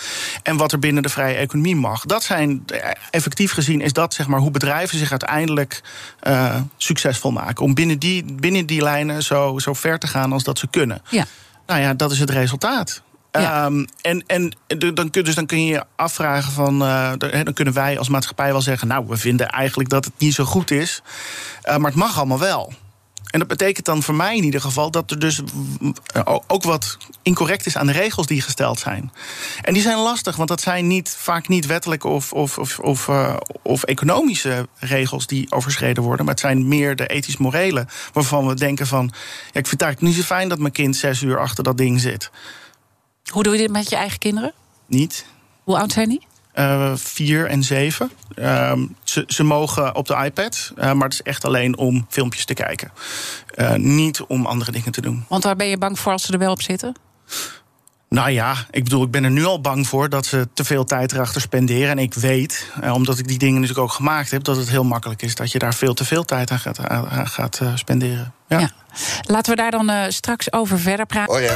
En wat er binnen de vrije economie mag. Dat zijn, effectief gezien, is dat zeg maar, hoe bedrijven zich uiteindelijk uh, succesvol maken. Om binnen die, binnen die lijnen zo, zo ver te gaan als dat ze kunnen. Ja. Nou ja, dat is het resultaat. Um, en, en dan, dus dan kun je je afvragen van. Uh, dan kunnen wij als maatschappij wel zeggen. Nou, we vinden eigenlijk dat het niet zo goed is. Uh, maar het mag allemaal wel. En dat betekent dan voor mij in ieder geval dat er dus ook wat incorrect is aan de regels die gesteld zijn. En die zijn lastig, want dat zijn niet, vaak niet wettelijke of, of, of, of, uh, of economische regels die overschreden worden. Maar het zijn meer de ethisch-morele, waarvan we denken van. Ja, ik vind het eigenlijk niet zo fijn dat mijn kind zes uur achter dat ding zit. Hoe doe je dit met je eigen kinderen? Niet. Hoe oud zijn die? Uh, vier en zeven. Uh, ze, ze, mogen op de iPad, uh, maar het is echt alleen om filmpjes te kijken. Uh, niet om andere dingen te doen. Want waar ben je bang voor als ze er wel op zitten? Nou ja, ik bedoel, ik ben er nu al bang voor dat ze te veel tijd erachter spenderen. En ik weet, omdat ik die dingen natuurlijk ook gemaakt heb, dat het heel makkelijk is dat je daar veel te veel tijd aan gaat, aan gaat spenderen. Ja. ja. Laten we daar dan straks over verder praten. Oh ja.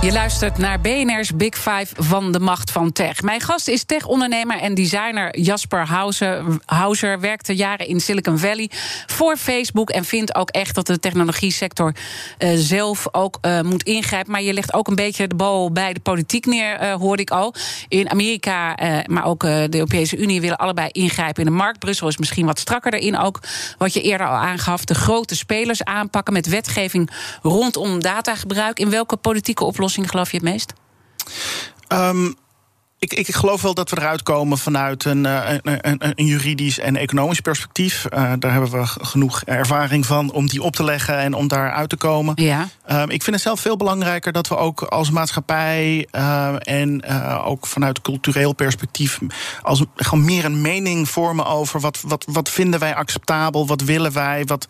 Je luistert naar BNR's Big Five van de macht van tech. Mijn gast is tech-ondernemer en designer Jasper Hauser. Hauser werkte jaren in Silicon Valley voor Facebook en vindt ook echt dat de technologie sector uh, zelf ook uh, moet ingrijpen. Maar je legt ook een beetje de bal bij de politiek neer, uh, hoorde ik al. In Amerika, maar ook de Europese Unie willen allebei ingrijpen in de markt. Brussel is misschien wat strakker daarin ook. Wat je eerder al aangaf, de grote spelers aanpakken met wetgeving rondom datagebruik. In welke politieke oplossing geloof je het meest? Um, ik, ik, geloof wel dat we eruit komen vanuit een, een, een, een juridisch en economisch perspectief. Uh, daar hebben we genoeg ervaring van om die op te leggen en om daar uit te komen. Ja. Uh, ik vind het zelf veel belangrijker dat we ook als maatschappij uh, en ook vanuit cultureel perspectief als gewoon meer een mening vormen over wat, wat, wat vinden wij acceptabel, wat willen wij, wat.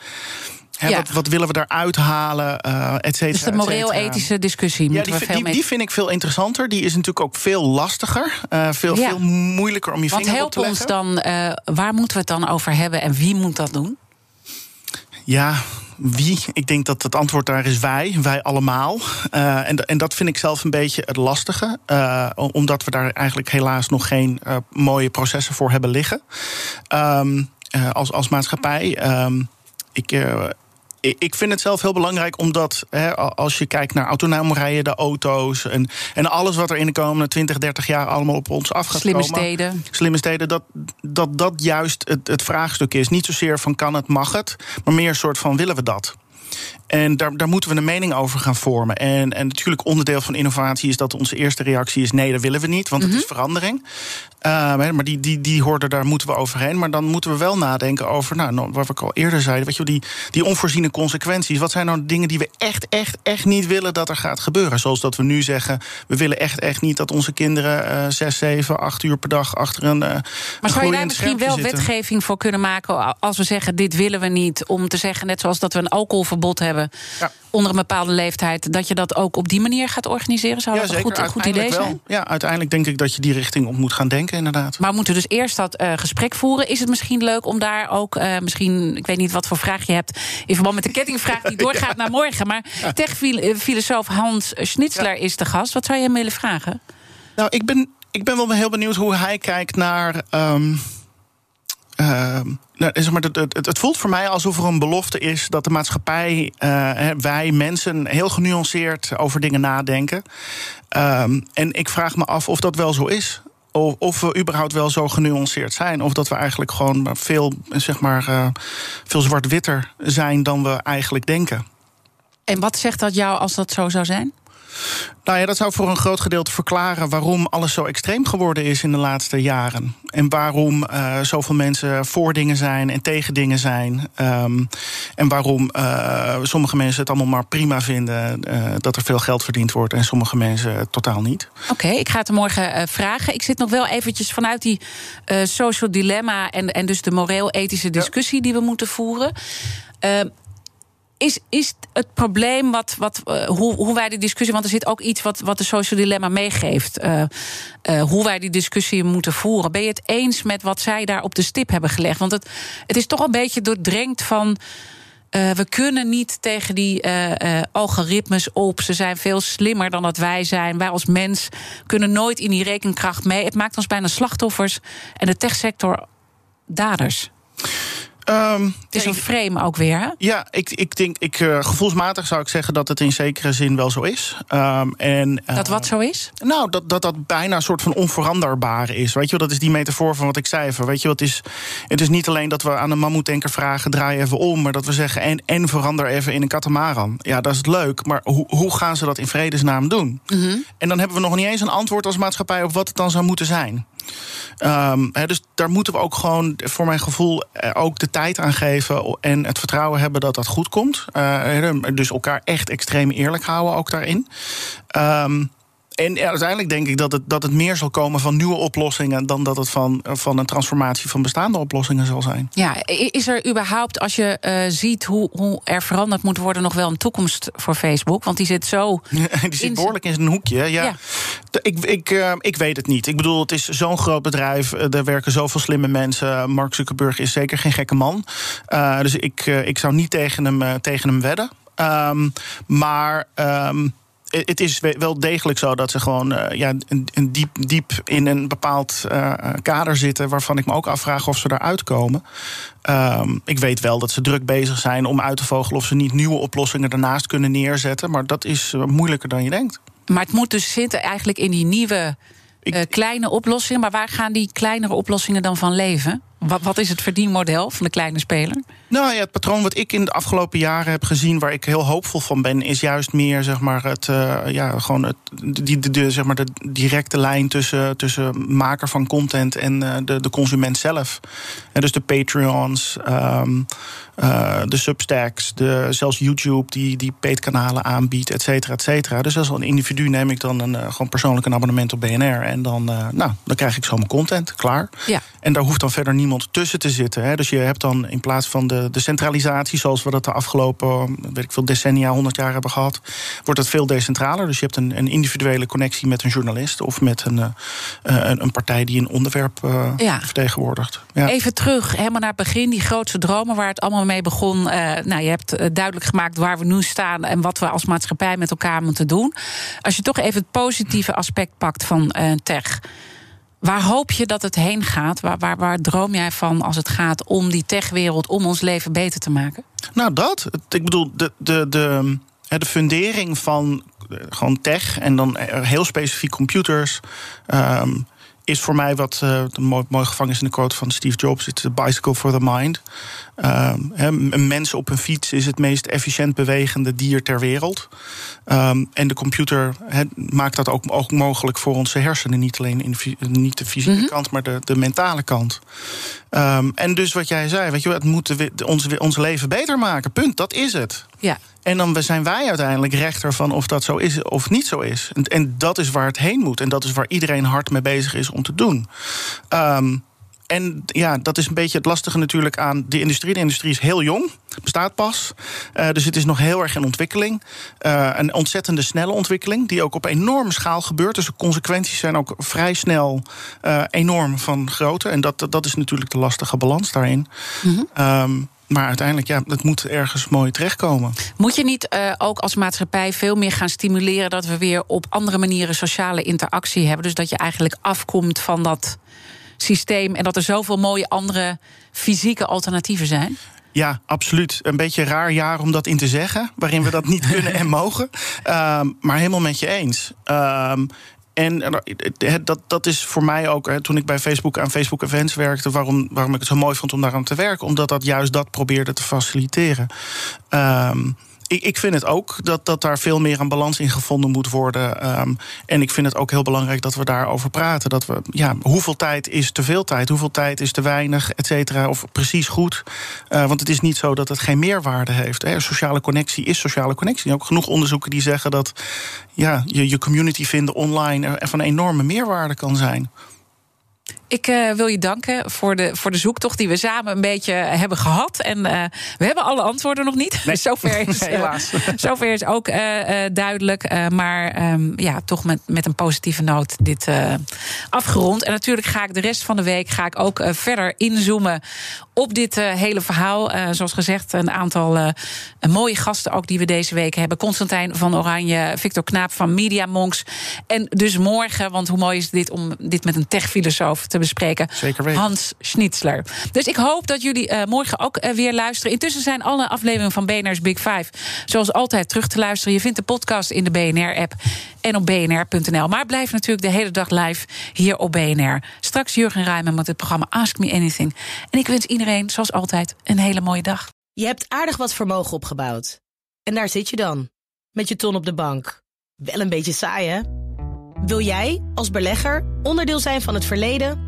He, Ja. wat, wat willen we daaruit halen, uh, et cetera. Dus de moreel-ethische discussie Ja, die, we veel die, mee... die vind ik veel interessanter. Die is natuurlijk ook veel lastiger. uh, veel, Ja. veel moeilijker om je vinger op te ons leggen. dan, eh, waar moeten we het dan over hebben en wie moet dat doen? Ja, wie? Ik denk dat het antwoord daar is wij, wij allemaal. Uh, en, en dat vind ik zelf een beetje het lastige. Uh, omdat we daar eigenlijk helaas nog geen uh, mooie processen voor hebben liggen. Um, als, als maatschappij. Um, ik ik vind het zelf heel belangrijk, omdat hè, als je kijkt naar autonoom rijden, de auto's en, en alles wat er in de komende 20, 30 jaar allemaal op ons af gaat Slimme komen. steden. Slimme steden, dat dat, dat juist het, het vraagstuk is. Niet zozeer van kan het, mag het, maar meer een soort van willen we dat. En daar, daar moeten we een mening over gaan vormen. En, en natuurlijk onderdeel van innovatie is dat onze eerste reactie is... nee, dat willen we niet, want Mhm. het is verandering. Uh, maar die, die, die hoorde, daar moeten we overheen. Maar dan moeten we wel nadenken over, nou, wat ik al eerder zei... Weet je, die, die onvoorziene consequenties. Wat zijn nou de dingen die we echt, echt, echt niet willen dat er gaat gebeuren? Zoals dat we nu zeggen, we willen echt, echt niet... dat onze kinderen uh, zes, zeven, acht uur per dag achter een uh, Maar zou je daar misschien wel zitten. wetgeving voor kunnen maken... als we zeggen, dit willen we niet, om te zeggen... net zoals dat we een alcoholverbod verbod hebben Ja. onder een bepaalde leeftijd, dat je dat ook op die manier gaat organiseren? Zou Ja, dat een goed, goed idee zijn? wel. Ja, uiteindelijk denk ik dat je die richting op moet gaan denken, inderdaad. Maar we moeten dus eerst dat eh, gesprek voeren. Is het misschien leuk om daar ook, eh, misschien, ik weet niet wat voor vraag je hebt... in verband met de kettingvraag die doorgaat naar morgen... maar techfilosoof Hans Schnitzler is de gast. Wat zou je hem willen vragen? Nou, ik ben, ik ben wel heel benieuwd hoe hij kijkt naar. ehm, ehm, nou, zeg maar, het, het, het voelt voor mij alsof er een belofte is dat de maatschappij, eh, wij mensen, heel genuanceerd over dingen nadenken. Ehm, en ik vraag me af of dat wel zo is. Of, of we überhaupt wel zo genuanceerd zijn. Of dat we eigenlijk gewoon veel, zeg maar, eh, veel zwart-witter zijn dan we eigenlijk denken. En wat zegt dat jou als dat zo zou zijn? Nou ja, dat zou voor een groot gedeelte verklaren waarom alles zo extreem geworden is in de laatste jaren. En waarom eh, zoveel mensen voor dingen zijn en tegen dingen zijn. Ehm, en waarom eh, sommige mensen het allemaal maar prima vinden eh, dat er veel geld verdiend wordt en sommige mensen totaal niet. Oké, ik ga het er morgen vragen. Ik zit nog wel eventjes vanuit die social dilemma... en, en dus de moreel-ethische discussie die we moeten voeren... Is, is het probleem wat, wat, eh, hoe, hoe wij die discussie. Want er zit ook iets wat, wat de social dilemma meegeeft. eh, eh, hoe wij die discussie moeten voeren. Ben je het eens met wat zij daar op de stip hebben gelegd? Want het, het is toch een beetje doordrenkt van. we kunnen niet tegen die algoritmes op. Ze zijn veel slimmer dan dat wij zijn. Wij als mens kunnen nooit in die rekenkracht mee. Het maakt ons bijna slachtoffers. En de techsector daders. Ehm, Het is een frame ook weer. Hè? Ja, ik, ik denk, ik, eh, gevoelsmatig zou ik zeggen dat het in zekere zin wel zo is. Ehm, en, eh, Dat wat zo is? Nou, dat, dat dat bijna een soort van onveranderbaar is. Weet je wel, dat is die metafoor van wat ik zei. Van, weet je, wat is, het is niet alleen dat we aan een mammoetanker vragen: draai even om. Maar dat we zeggen: en, en verander even in een katamaran. Ja, dat is leuk. Maar hoe, hoe gaan ze dat in vredesnaam doen? En dan hebben we nog niet eens een antwoord als maatschappij op wat het dan zou moeten zijn. Ehm, dus daar moeten we ook gewoon, voor mijn gevoel, eh, ook de tijd aan geven. En het vertrouwen hebben dat dat goed komt. Eh, dus elkaar echt extreem eerlijk houden ook daarin. Ehm, en uiteindelijk denk ik dat het, dat het meer zal komen van nieuwe oplossingen. dan dat het van, van een transformatie van bestaande oplossingen zal zijn. Ja, is er überhaupt, als je eh, ziet hoe, hoe er veranderd moet worden, nog wel een toekomst voor Facebook? Want die zit zo. Die zit behoorlijk in zijn hoekje. Ja. Ik, ik, eh, ik weet het niet. Ik bedoel, het is zo'n groot bedrijf. eh, Er werken zoveel slimme mensen. Mark Zuckerberg is zeker geen gekke man. Eh, dus ik, eh, ik zou niet tegen hem, eh, tegen hem wedden. Ehm, maar. ehm, het is we- wel degelijk zo dat ze gewoon eh, ja, een, een diep, diep in een bepaald eh, kader zitten. waarvan ik me ook afvraag of ze daaruit komen. Ehm, ik weet wel dat ze druk bezig zijn om uit te vogelen of ze niet nieuwe oplossingen daarnaast kunnen neerzetten. Maar dat is eh, moeilijker dan je denkt. Maar het moet dus zitten eigenlijk in die nieuwe Ik- eh, kleine oplossingen. Maar waar gaan die kleinere oplossingen dan van leven? Wat, wat is het verdienmodel van de kleine speler? Nou ja, het patroon wat ik in de afgelopen jaren heb gezien, waar ik heel hoopvol van ben, is juist meer zeg maar het, eh, ja, gewoon het, die, de, de, zeg maar de directe lijn tussen, tussen maker van content en eh, de, de consument zelf. En dus de Patreons, ehm, eh, de Substacks, de, zelfs YouTube die, die paid kanalen aanbiedt, et cetera, et cetera. Dus als een individu neem ik dan een, gewoon persoonlijk een abonnement op BNR en dan, nou, dan krijg ik zo mijn content, klaar. Ja. En daar hoeft dan verder niemand tussen te zitten. Hè. Dus je hebt dan in plaats van de, de centralisatie, zoals we dat de afgelopen weet ik veel, decennia, 100 jaar hebben gehad, wordt het veel decentraler. Dus je hebt een, een individuele connectie met een journalist of met een, eh, eh, een, een partij die een onderwerp eh, Ja. vertegenwoordigt. Ja. Even terug, helemaal naar het begin, die grootste dromen waar het allemaal mee begon. Nou, je hebt duidelijk gemaakt waar we nu staan en wat we als maatschappij met elkaar moeten doen. Als je toch even het positieve aspect pakt van tech. Waar hoop je dat het heen gaat? Waar, waar, droom jij van als het gaat om die techwereld, om ons leven beter te maken? Nou, dat. Ik bedoel, de, de, de, de fundering van eh, gewoon tech en dan eh, heel specifiek computers. ehm, is voor mij wat eh, mooi, mooi gevangen is in de quote van Steve Jobs: It's a bicycle for the mind. Ehm, een mens op een fiets is het meest efficiënt bewegende dier ter wereld. Ehm, en de computer maakt dat ook, ook mogelijk voor onze hersenen. Niet alleen in, fy- niet de fysieke kant, maar de, de mentale kant. Ehm, en dus wat jij zei, weet je, het moet de ons, ons leven beter maken. Punt, dat is het. Ja. En dan zijn wij uiteindelijk rechter van of dat zo is of niet zo is. En, en dat is waar het heen moet. En dat is waar iedereen hard mee bezig is om te doen. Ehm, en ja, dat is een beetje het lastige natuurlijk aan de industrie. De industrie is heel jong, bestaat pas. Uh, dus het is nog heel erg in ontwikkeling. Uh, een ontzettende snelle ontwikkeling, die ook op enorme schaal gebeurt. Dus de consequenties zijn ook vrij snel uh, enorm van grootte. En dat, dat is natuurlijk de lastige balans daarin. Mm -hmm. um, maar uiteindelijk, ja, het moet ergens mooi terechtkomen. Moet je niet uh, ook als maatschappij veel meer gaan stimuleren dat we weer op andere manieren sociale interactie hebben? Dus dat je eigenlijk afkomt van dat systeem en dat er zoveel mooie andere fysieke alternatieven zijn? Ja, absoluut. Een beetje een raar jaar om dat in te zeggen, waarin we dat niet kunnen en mogen. Um, maar helemaal met je eens. Um, en dat, dat is voor mij ook, toen ik bij Facebook aan Facebook Events werkte, waarom, waarom ik het zo mooi vond om daar aan te werken, omdat dat juist dat probeerde te faciliteren. Um, ik, ik vind het ook dat, dat daar veel meer een balans in gevonden moet worden. Um, en ik vind het ook heel belangrijk dat we daarover praten. Dat we, ja, hoeveel tijd is te veel tijd? Hoeveel tijd is te weinig, et cetera? Of precies goed? Uh, want het is niet zo dat het geen meerwaarde heeft. Hè. Sociale connectie is sociale connectie. Ook genoeg onderzoeken die zeggen dat ja, je, je community vinden online van enorme meerwaarde kan zijn. Ik uh, wil je danken voor de, voor de zoektocht die we samen een beetje hebben gehad. En uh, we hebben alle antwoorden nog niet. Nee. zover, is, Helaas. Uh, zover is ook duidelijk. maar um, ja, toch met, met een positieve noot dit afgerond. En natuurlijk ga ik de rest van de week ga ik ook verder inzoomen op dit hele verhaal. zoals gezegd, een aantal mooie gasten ook die we deze week hebben. Constantijn van Oranje, Victor Knaap van Media Monks. En dus morgen, want hoe mooi is dit om dit met een techfilosoof te bespreken. Zeker weten. Hans Schnitzler. Dus ik hoop dat jullie uh, morgen ook uh, weer luisteren. Intussen zijn alle afleveringen van BNR's Big Five zoals altijd terug te luisteren. Je vindt de podcast in de BNR-app en op bnr.nl. Maar blijf natuurlijk de hele dag live hier op BNR. Straks Jurgen Rijmen met het programma Ask Me Anything. En ik wens iedereen, zoals altijd, een hele mooie dag. Je hebt aardig wat vermogen opgebouwd. En daar zit je dan, met je ton op de bank. Wel een beetje saai, hè? Wil jij, als belegger, onderdeel zijn van het verleden